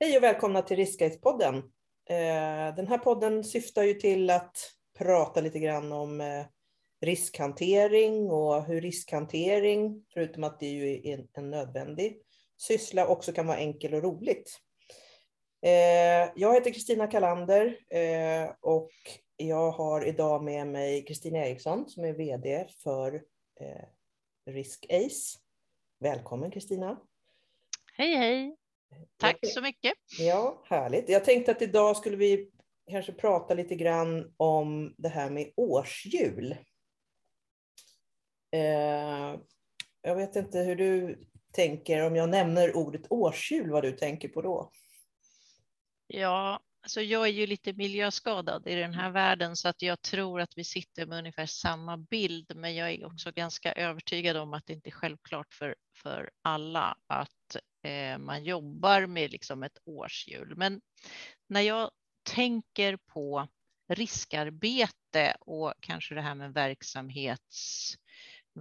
Hej och välkomna till Riskguides-podden. Eh, den här podden syftar ju till att prata lite grann om eh, riskhantering och hur riskhantering, förutom att det ju är en nödvändig syssla, också kan vara enkel och roligt. Eh, jag heter Kristina Kalander och jag har idag med mig Kristina Eriksson som är VD för Risk Ace. Välkommen Kristina. Hej hej. Tack så mycket. Ja, härligt. Jag tänkte att idag skulle vi kanske prata lite grann om det här med årshjul. Eh, jag vet inte hur du tänker, om jag nämner ordet årshjul, vad du tänker på då? Ja, alltså jag är ju lite miljöskadad i den här världen så att jag tror att vi sitter med ungefär samma bild. Men jag är också ganska övertygad om att det inte är självklart för, för alla att man jobbar med liksom ett årshjul. Men när jag tänker på riskarbete och kanske det här med verksamhets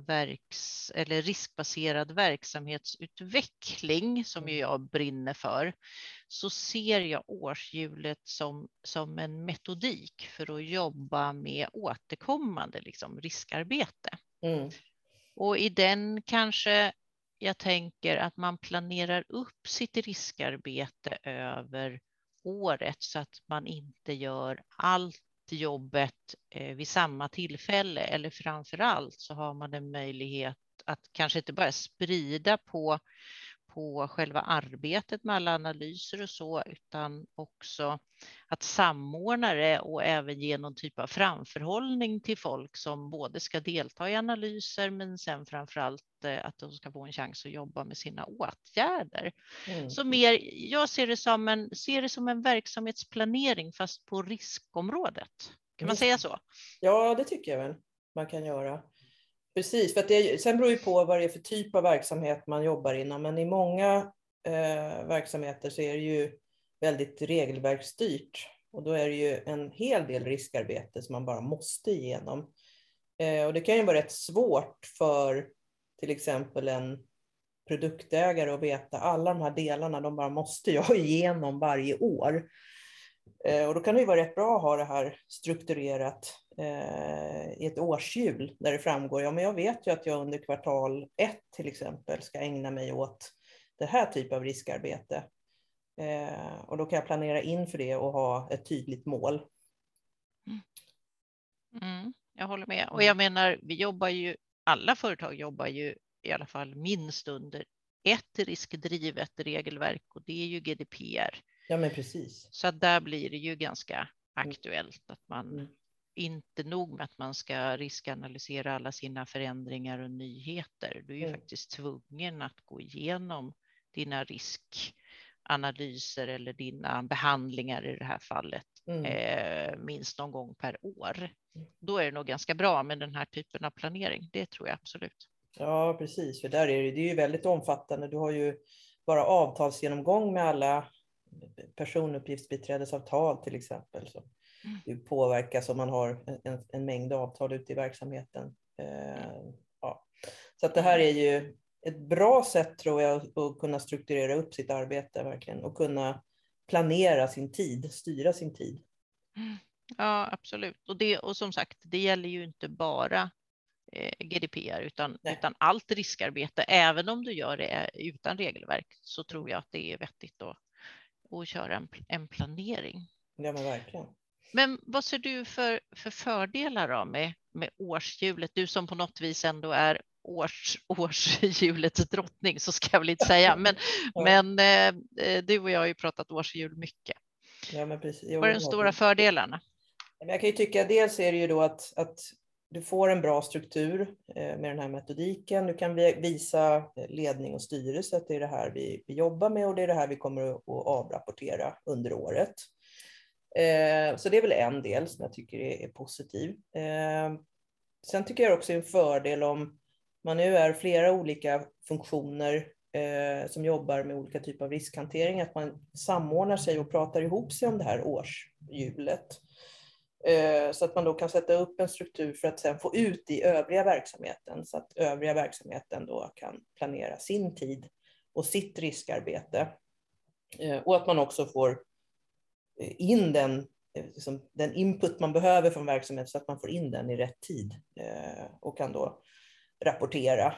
verks, eller riskbaserad verksamhetsutveckling som ju jag brinner för, så ser jag årshjulet som, som en metodik för att jobba med återkommande liksom, riskarbete. Mm. Och i den kanske jag tänker att man planerar upp sitt riskarbete över året så att man inte gör allt jobbet eh, vid samma tillfälle. Eller framför allt så har man en möjlighet att kanske inte bara sprida på på själva arbetet med alla analyser och så, utan också att samordna det och även ge någon typ av framförhållning till folk som både ska delta i analyser, men sen framför allt eh, att de ska få en chans att jobba med sina åtgärder. Mm. Så mer, jag ser det, som en, ser det som en verksamhetsplanering fast på riskområdet. Kan man säga så? Ja, det tycker jag väl man kan göra. Precis, för att det, sen beror det på vad det är för typ av verksamhet man jobbar inom, men i många eh, verksamheter så är det ju väldigt regelverksstyrt och då är det ju en hel del riskarbete som man bara måste igenom. Eh, och det kan ju vara rätt svårt för till exempel en produktägare att veta alla de här delarna, de bara måste jag igenom varje år. Eh, och då kan det ju vara rätt bra att ha det här strukturerat i ett årshjul där det framgår, ja men jag vet ju att jag under kvartal ett till exempel ska ägna mig åt det här typen av riskarbete. Eh, och då kan jag planera in för det och ha ett tydligt mål. Mm. mm, jag håller med. Och jag menar, vi jobbar ju, alla företag jobbar ju i alla fall minst under ett riskdrivet regelverk och det är ju GDPR. Ja, men precis. Så där blir det ju ganska mm. aktuellt att man mm. Inte nog med att man ska riskanalysera alla sina förändringar och nyheter. Du är ju mm. faktiskt tvungen att gå igenom dina riskanalyser eller dina behandlingar i det här fallet mm. eh, minst någon gång per år. Mm. Då är det nog ganska bra med den här typen av planering. Det tror jag absolut. Ja, precis, för där är det, det är ju väldigt omfattande. Du har ju bara avtalsgenomgång med alla personuppgiftsbiträdesavtal till exempel. Som mm. påverkas om man har en, en mängd avtal ute i verksamheten. Eh, ja. Så att det här är ju ett bra sätt tror jag att kunna strukturera upp sitt arbete verkligen och kunna planera sin tid, styra sin tid. Ja, absolut. Och, det, och som sagt, det gäller ju inte bara eh, GDPR utan, utan allt riskarbete. Även om du gör det utan regelverk så tror jag att det är vettigt att och köra en, en planering. Ja, men verkligen. Men vad ser du för, för fördelar då med, med årshjulet? Du som på något vis ändå är års, årshjulets drottning, så ska jag väl inte säga. Men, ja. men eh, du och jag har ju pratat årshjul mycket. Ja, men precis. Vad är de stora fördelarna? Jag kan ju tycka dels är det ju då att, att du får en bra struktur eh, med den här metodiken. Du kan visa eh, ledning och styrelse att det är det här vi, vi jobbar med och det är det här vi kommer att avrapportera under året. Eh, så det är väl en del som jag tycker är, positiv. Eh, sen tycker jag också är en fördel om man nu är flera olika funktioner eh, som jobbar med olika typer av riskhantering, att man samordnar sig och pratar ihop sig om det här årshjulet. Så att man då kan sätta upp en struktur för att sedan få ut i övriga verksamheten så att övriga verksamheten då kan planera sin tid och sitt riskarbete. Och att man också får Eh, in den, eh, liksom, den input man behöver från verksamheten så att man får in den i rätt tid eh, och kan då rapportera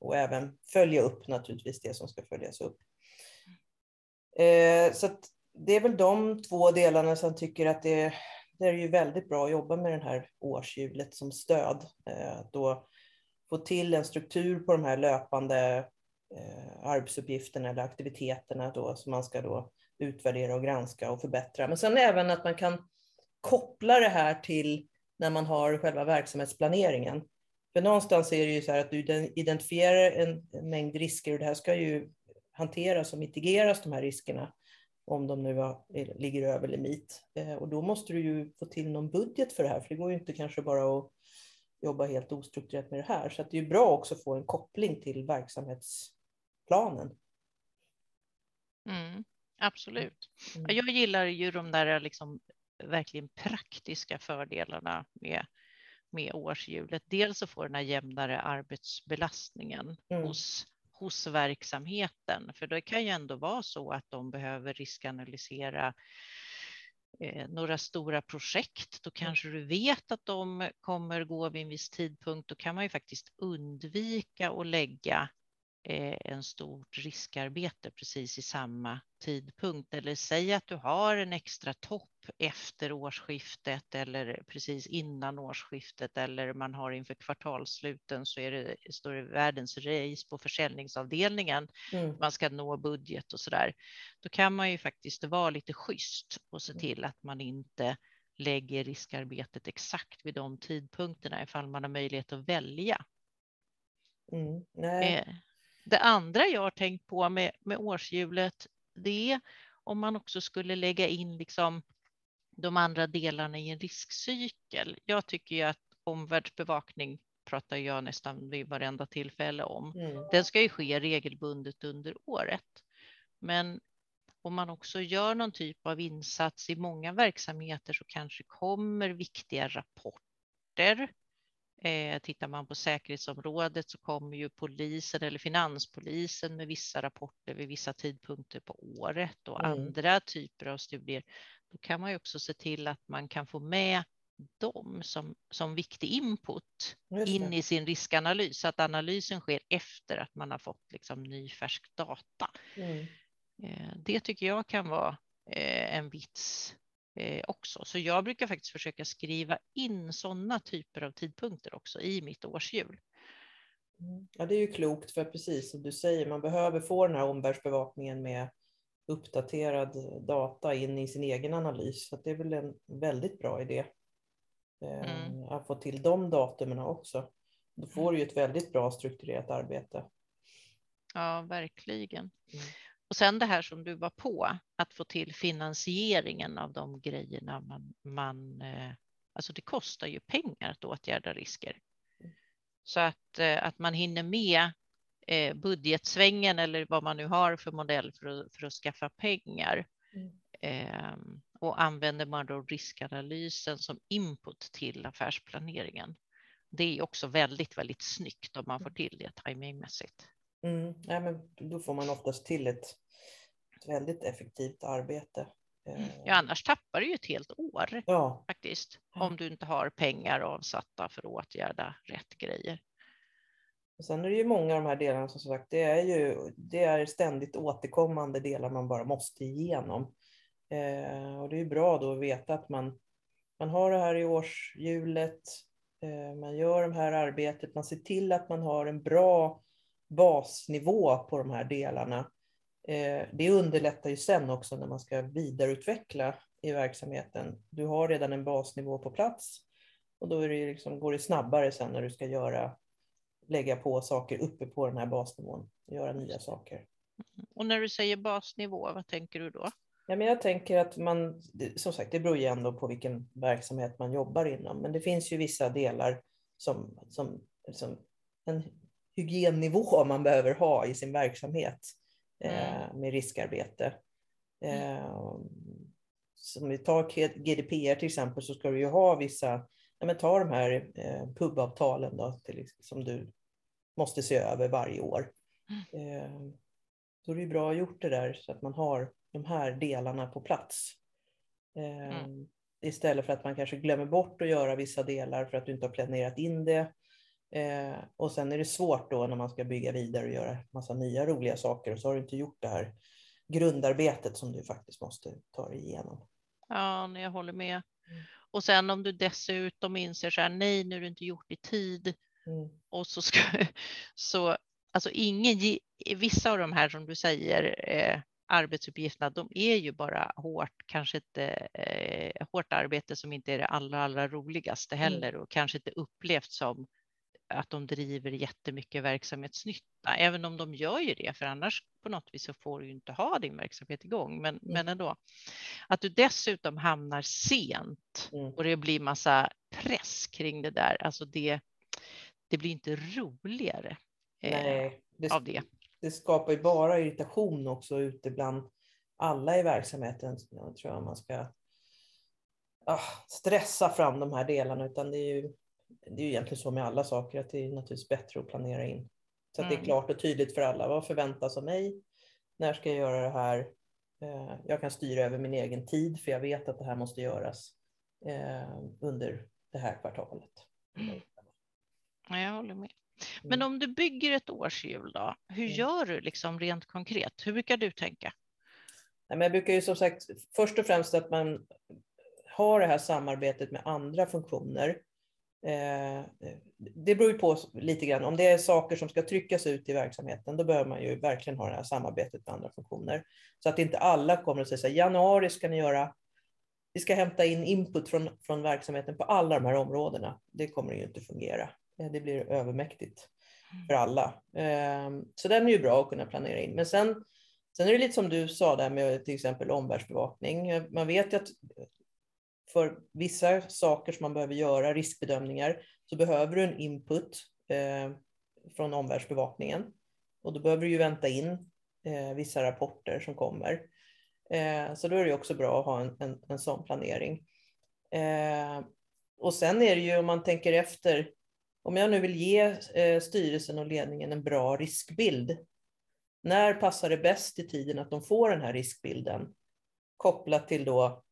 och även följa upp naturligtvis det som ska följas upp. Så det är väl de två delarna som tycker att det, det är ju väldigt bra att jobba med det här årshjulet som stöd. Att då få till en struktur på de här löpande arbetsuppgifterna eller aktiviteterna då, som man ska då utvärdera och granska och förbättra. Men sen även att man kan koppla det här till när man har själva verksamhetsplaneringen. För någonstans är det ju så här att du identifierar en mängd risker och det här ska ju hanteras och mitigeras, de här riskerna, om de nu ligger över limit. Eh, och då måste du ju få till någon budget för det här, för det går ju inte kanske bara att jobba helt ostrukturerat med det här. Så det är bra också att få en koppling till verksamhetsplanen. Mm, absolut. Mm. Jag gillar ju de där liksom verkligen praktiska fördelarna med, med årshjulet. Dels att få den här jämnare arbetsbelastningen mm. hos, hos verksamheten. För det kan ju ändå vara så att de behöver riskanalysera eh, några stora projekt, då mm. kanske du vet att de kommer gå vid en viss tidpunkt. Då kan man ju faktiskt undvika att lägga en stort riskarbete precis i samma tidpunkt. Eller säg att du har en extra topp efter årsskiftet eller precis innan årsskiftet eller man har inför kvartalsluten så är det, står det världens race på försäljningsavdelningen. Mm. Man ska nå budget och så där. Då kan man ju faktiskt vara lite schysst och se till att man inte lägger riskarbetet exakt vid de tidpunkterna ifall man har möjlighet att välja. Mm. Eh, det andra jag har tänkt på med, med årshjulet, det är om man också skulle lägga in liksom de andra delarna i en riskcykel. Jag tycker ju att omvärldsbevakning pratar jag nästan vid varenda tillfälle om. Mm. Den ska ju ske regelbundet under året. Men om man också gör någon typ av insats i många verksamheter så kanske kommer viktiga rapporter Eh, tittar man på säkerhetsområdet så kommer ju polisen eller finanspolisen med vissa rapporter vid vissa tidpunkter på året och mm. andra typer av studier. Då kan man ju också se till att man kan få med dem som, som viktig input in i sin riskanalys så att analysen sker efter att man har fått liksom ny färsk data. Mm. Eh, det tycker jag kan vara eh, en vits också. Så jag brukar faktiskt försöka skriva in sådana typer av tidpunkter också i mitt årshjul. Mm. Ja, det är ju klokt, för precis som du säger, man behöver få den här omvärldsbevakningen med uppdaterad data in i sin egen analys. Så det är väl en väldigt bra idé eh, mm. att få till de datumen också. Då får du ju ett väldigt bra strukturerat arbete. Ja, verkligen. Mm. Och sen det här som du var på, att få till finansieringen av de grejerna man, man eh, alltså det kostar ju pengar att åtgärda risker. Så att, eh, att man hinner med eh, budgetsvängen eller vad man nu har för modell för att, för att skaffa pengar. Mm. Ehm, och använder man då riskanalysen som input till affärsplaneringen. Det är också väldigt, väldigt snyggt om man får till det timingmässigt. Mm. Ja, men då får man oftast till ett, ett väldigt effektivt arbete. Mm. Ja, annars tappar du ju ett helt år ja. faktiskt. Om du inte har pengar avsatta för att åtgärda rätt grejer. Och sen är det ju många av de här delarna som sagt, det är ju det är ständigt återkommande delar man bara måste igenom. Eh, och det är ju bra då att veta att man, man har det här i årshjulet, eh, man gör det här arbetet, man ser till att man har en bra basnivå på de här delarna. Eh, det underlättar ju sen också när man ska vidareutveckla i verksamheten. Du har redan en basnivå på plats och då det liksom, går det snabbare sen när du ska göra, lägga på saker uppe på den här basnivån, göra nya saker. Och när du säger basnivå, vad tänker du då? Ja, men jag tänker att man, som sagt, det beror ju ändå på vilken verksamhet man jobbar inom, men det finns ju vissa delar som, som, som en hygiennivå man behöver ha i sin verksamhet eh, mm. med riskarbete. Mm. Eh, som vi tar GDPR till exempel så ska du ju ha vissa, ja, men ta de här eh, pubavtalen då, till, som du måste se över varje år. Mm. då är det bra att ha gjort det där så att man har de här delarna på plats. Eh, mm. Istället för att man kanske glömmer bort att göra vissa delar för att du inte har planerat in det. Eh, och sen är det svårt då när man ska bygga vidare och göra massa nya roliga saker och så har du inte gjort det här grundarbetet som du faktiskt måste ta dig igenom. Ja, jag håller med. Mm. Och sen om du dessutom inser så här, nej, nu är det inte gjort i tid. Mm. Och så ska, så alltså ingen, vissa av de här som du säger, eh, arbetsuppgifterna, de är ju bara hårt, kanske inte eh, hårt arbete som inte är det allra, allra roligaste mm. heller mm. och kanske inte upplevt som att de driver jättemycket verksamhetsnytta, även om de gör ju det, för annars på något vis så får du ju inte ha din verksamhet igång. Men, mm. men ändå, att du dessutom hamnar sent mm. och det blir massa press kring det där, alltså det, det blir inte roligare eh, det, av det. Det skapar ju bara irritation också ute bland alla i verksamheten. Jag tror jag man ska ah, stressa fram de här delarna, utan det är ju det är ju egentligen så med alla saker, att det är naturligtvis bättre att planera in. Så att det är mm. klart och tydligt för alla. Vad förväntas av mig? När ska jag göra det här? Eh, jag kan styra över min egen tid, för jag vet att det här måste göras eh, under det här kvartalet. Mm. Jag håller med. Men mm. om du bygger ett årshjul då, hur mm. gör du liksom rent konkret? Hur brukar du tänka? jag brukar ju som sagt först och främst att man har det här samarbetet med andra funktioner det beror ju på lite grann. Om det är saker som ska tryckas ut i verksamheten, då behöver man ju verkligen ha det här samarbetet med andra funktioner. Så att inte alla kommer att säga januari ska ni göra, vi ska hämta in input från, från verksamheten på alla de här områdena. Det kommer ju inte fungera. Eh, det blir övermäktigt för alla. Ehm, så den är ju bra att kunna planera in. Men sen, sen är det lite som du sa där med till exempel omvärldsbevakning. Man vet ju att för vissa saker som man behöver göra, riskbedömningar, så behöver du en input eh, från omvärldsbevakningen. Och då behöver du ju vänta in eh, vissa rapporter som kommer. Eh, så då är det också bra att ha en, en, en sån planering. Eh, och sen är det ju om man tänker efter, om jag nu vill ge eh, styrelsen och ledningen en bra riskbild, när passar det bäst i tiden att de får den här riskbilden? Kopplat till då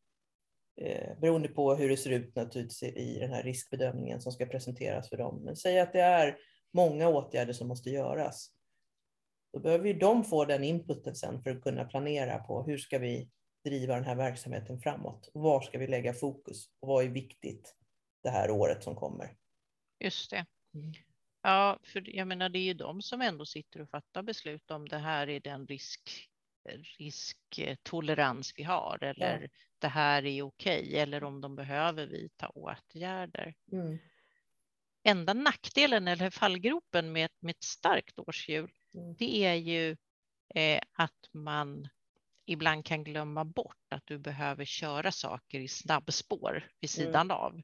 eh, beroende på hur det ser ut naturligtvis i den här riskbedömningen som ska presenteras för dem. Men säg att det är många åtgärder som måste göras. Då behöver ju de få den inputen sen för att kunna planera på hur ska vi driva den här verksamheten framåt? Var ska vi lägga fokus? Och vad är viktigt det här året som kommer? Just det. Mm. Ja, för jag menar, det är ju de som ändå sitter och fattar beslut om det här är den risk risktolerans vi har eller ja. det här är okej eller om de behöver vidta åtgärder. Mm. Enda nackdelen eller fallgropen med, med ett starkt årshjul, mm. det är ju eh, att man ibland kan glömma bort att du behöver köra saker i snabbspår vid mm. sidan mm. av.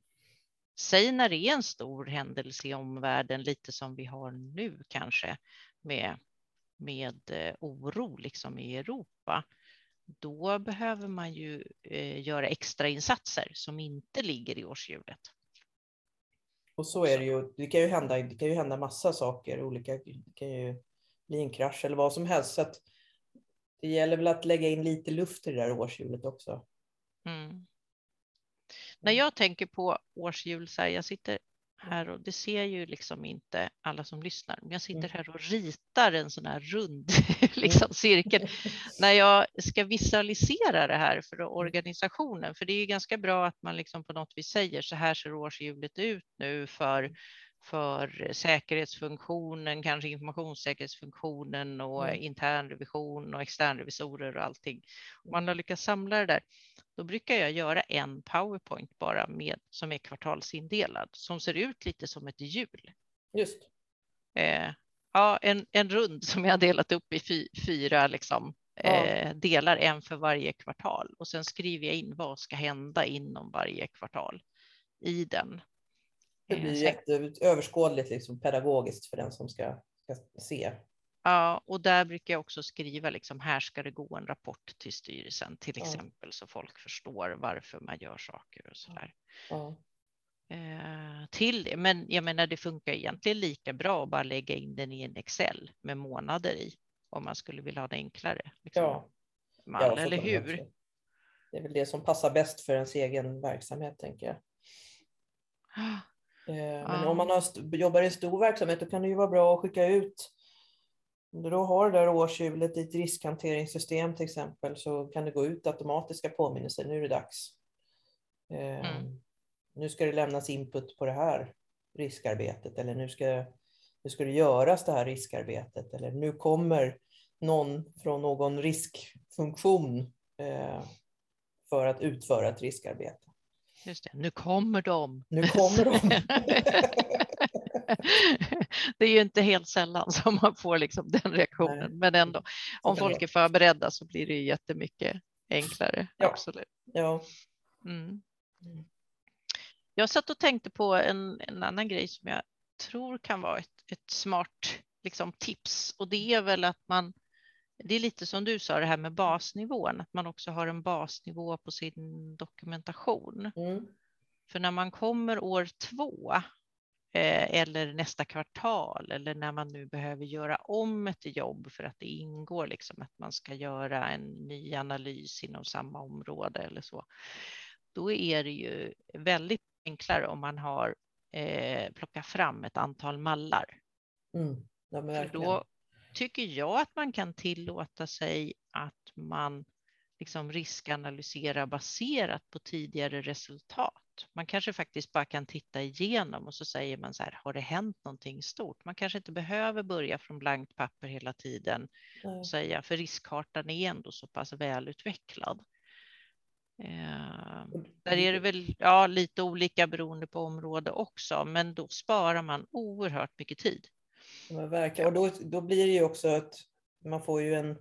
Säg när det är en stor händelse i omvärlden, lite som vi har nu kanske med med eh, oro liksom i Europa, då behöver man ju eh, göra extra insatser som inte ligger i årshjulet. Och så är det ju. Det kan ju hända, det kan ju hända massa saker. Olika, det kan ju bli en krasch eller vad som helst. Så det gäller väl att lägga in lite luft i det där årshjulet också. Mm. När jag tänker på årshjul, så här, jag sitter här och det ser ju liksom inte alla som lyssnar. Men jag sitter mm. här och ritar en sån här rund liksom, mm. cirkel när jag ska visualisera det här för mm. organisationen. För det är ju ganska bra att man liksom på något vis säger så här ser årshjulet ut nu för för säkerhetsfunktionen, kanske informationssäkerhetsfunktionen och mm. internrevision och externrevisorer och allting. Om man har lyckats samla det där, då brukar jag göra en PowerPoint bara med som är kvartalsindelad som ser ut lite som ett hjul. Just. Eh, ja, en, en rund som jag delat upp i fy, fyra liksom, eh, delar, en för varje kvartal och sen skriver jag in vad ska hända inom varje kvartal i den. Det blir jätteöverskådligt, liksom, pedagogiskt för den som ska, ska se. Ja, och där brukar jag också skriva liksom här ska det gå en rapport till styrelsen till ja. exempel så folk förstår varför man gör saker och så där. Ja. Eh, till det, men jag menar det funkar egentligen lika bra att bara lägga in den i en Excel med månader i. om man skulle vilja ha det enklare. Liksom. Ja. Så eller man hur? Det är väl det som passar bäst för ens egen verksamhet, tänker jag. Eh, Men om man har, jobbar i stor verksamhet då kan det ju vara bra att skicka ut. Om du då har det där årshjulet i ett riskhanteringssystem till exempel så kan det gå ut automatiska påminnelser. Nu är det dags. Eh, Mm. Nu ska det lämnas input på det här riskarbetet eller nu ska, nu ska det göras det här riskarbetet eller nu kommer någon från någon riskfunktion eh, för att utföra ett riskarbete. Just det. Nu kommer de. Nu kommer de. det är ju inte helt sällan som man får liksom den reaktionen, Nej. men ändå. Om folk är förberedda så blir det ju jättemycket enklare. Ja. Absolut. Ja. Mm. Mm. Jag satt och tänkte på en, en annan grej som jag tror kan vara ett, ett smart liksom, tips och det är väl att man det är lite som du sa det här med basnivån, att man också har en basnivå på sin dokumentation. Mm. För när man kommer år två eh, eller nästa kvartal eller när man nu behöver göra om ett jobb för att det ingår liksom att man ska göra en ny analys inom samma område eller så. Då är det ju väldigt enklare om man har eh, plockat fram ett antal mallar. Mm. Ja, då tycker jag att man kan tillåta sig att man liksom riskanalyserar baserat på tidigare resultat. Man kanske faktiskt bara kan titta igenom och så säger man så här, har det hänt någonting stort? Man kanske inte behöver börja från blankt papper hela tiden Nej. och säga, för riskkartan är ändå så pass välutvecklad. Eh, där är det väl ja, lite olika beroende på område också, men då sparar man oerhört mycket tid. Men verkligen. Och då, då blir det ju också att man får ju en...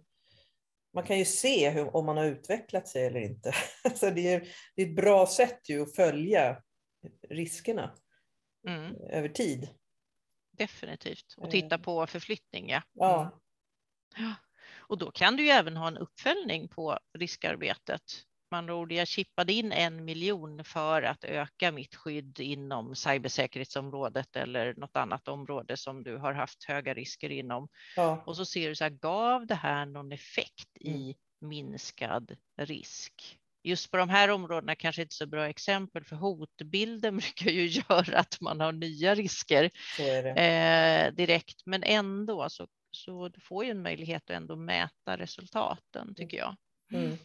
Man kan ju se hur, om man har utvecklat sig eller inte. Så det, är, det är ett bra sätt ju att följa riskerna Mm, över tid. definitivt. Och Eh. titta på förflyttning, ja. Ja. Mm. Ja. Och då kan du ju även ha en uppföljning på riskarbetet. Med andra ord, jag chippade in en miljon för att öka mitt skydd inom cybersäkerhetsområdet eller något annat område som du har haft höga risker inom. Ja. Och så ser du så här, gav det här någon effekt i minskad risk? Just på de här områdena kanske inte så bra exempel för hotbilden brukar ju göra att man har nya risker eh, direkt, men ändå så, så du får ju en möjlighet att ändå mäta resultaten tycker jag. Mm.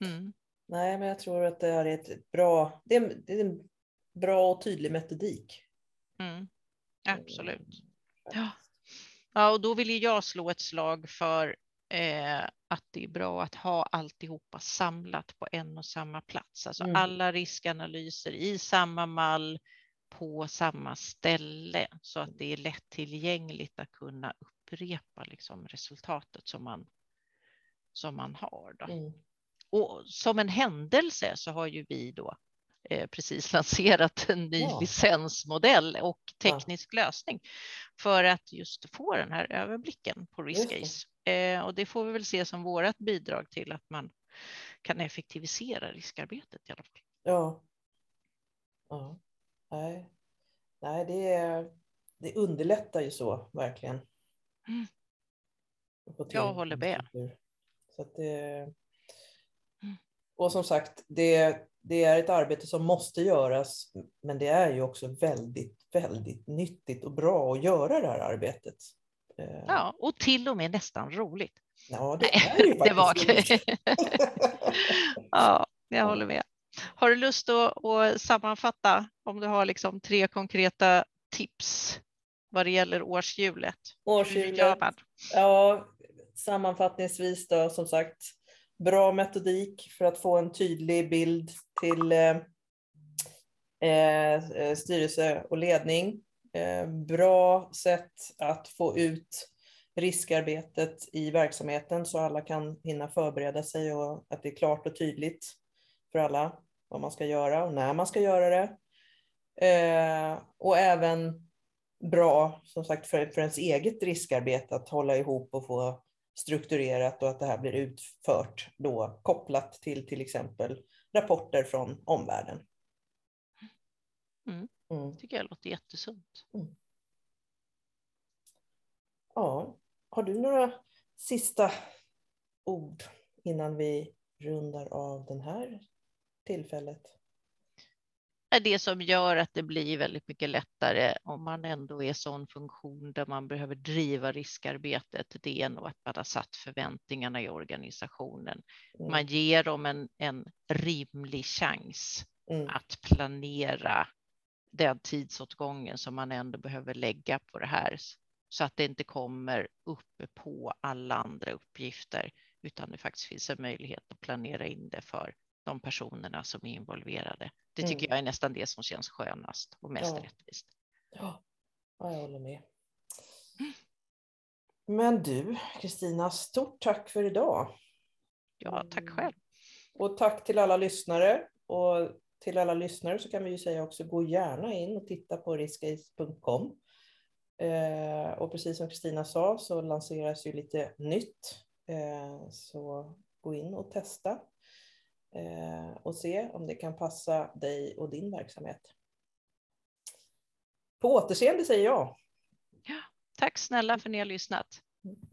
Mm. Nej, men jag tror att det är ett bra... Det är, det är en bra och tydlig metodik. Mm. Absolut. Ja. Ja, och då vill ju jag slå ett slag för eh, att det är bra att ha alltihopa samlat på en och samma plats. Alltså Mm. alla riskanalyser i samma mall på samma ställe så att det är lättillgängligt att kunna upprepa liksom resultatet som man, som man har. Då. Mm. Och som en händelse så har ju vi då eh, precis lanserat en ny Ja. licensmodell och Ja. teknisk lösning för att just få den här överblicken på Just det. Riskcase. Eh, och det får vi väl se som vårt bidrag till att man kan effektivisera riskarbetet i alla fall. Ja. ja. Nej. Nej, det, är, det underlättar ju så, verkligen. Mm. Jag håller med. Så att det. Och som sagt, det, det är ett arbete som måste göras, men det är ju också väldigt, väldigt nyttigt och bra att göra det här arbetet. Eh, Ja, och till och med nästan roligt. ja det Nej, är ju det var roligt. Ja, jag håller med. Har du lust att, att sammanfatta om du har liksom tre konkreta tips vad det gäller årshjulet? Årshjulet. Ja, sammanfattningsvis då, som sagt, bra metodik för att få en tydlig bild till eh, eh, eh, styrelse och ledning. Eh, bra sätt att få ut riskarbetet i verksamheten så alla kan hinna förbereda sig och att det är klart och tydligt för alla vad man ska göra och när man ska göra det. Eh, och även bra som sagt för, för ens eget riskarbete att hålla ihop och få strukturerat och att det här blir utfört då kopplat till till exempel rapporter från omvärlden. Mm. Mm. tycker jag låter jättesunt. Ja, har du några sista ord innan vi rundar av den här tillfället? Är det som gör att det blir väldigt mycket lättare om man ändå är sån funktion där man behöver driva riskarbetet. Det är nog att man har satt förväntningarna i organisationen. Mm. Man ger dem en, en rimlig chans mm. att planera den tidsåtgången som man ändå behöver lägga på det här så att det inte kommer uppe på alla andra uppgifter utan det faktiskt finns en möjlighet att planera in det för de personerna som är involverade. Det tycker mm. jag är nästan det som känns skönast och mest ja. rättvist. Ja, jag håller med. Men du, Kristina, stort tack för idag. Ja, tack själv. Och tack till alla lyssnare. Och till alla lyssnare så kan vi ju säga också, gå gärna in och titta på riskace.com. Eh, och precis som Kristina sa så lanseras ju lite nytt. Eh, så gå in och testa och se om det kan passa dig och din verksamhet. På återseende säger jag. Ja, tack snälla för att ni har lyssnat. Mm.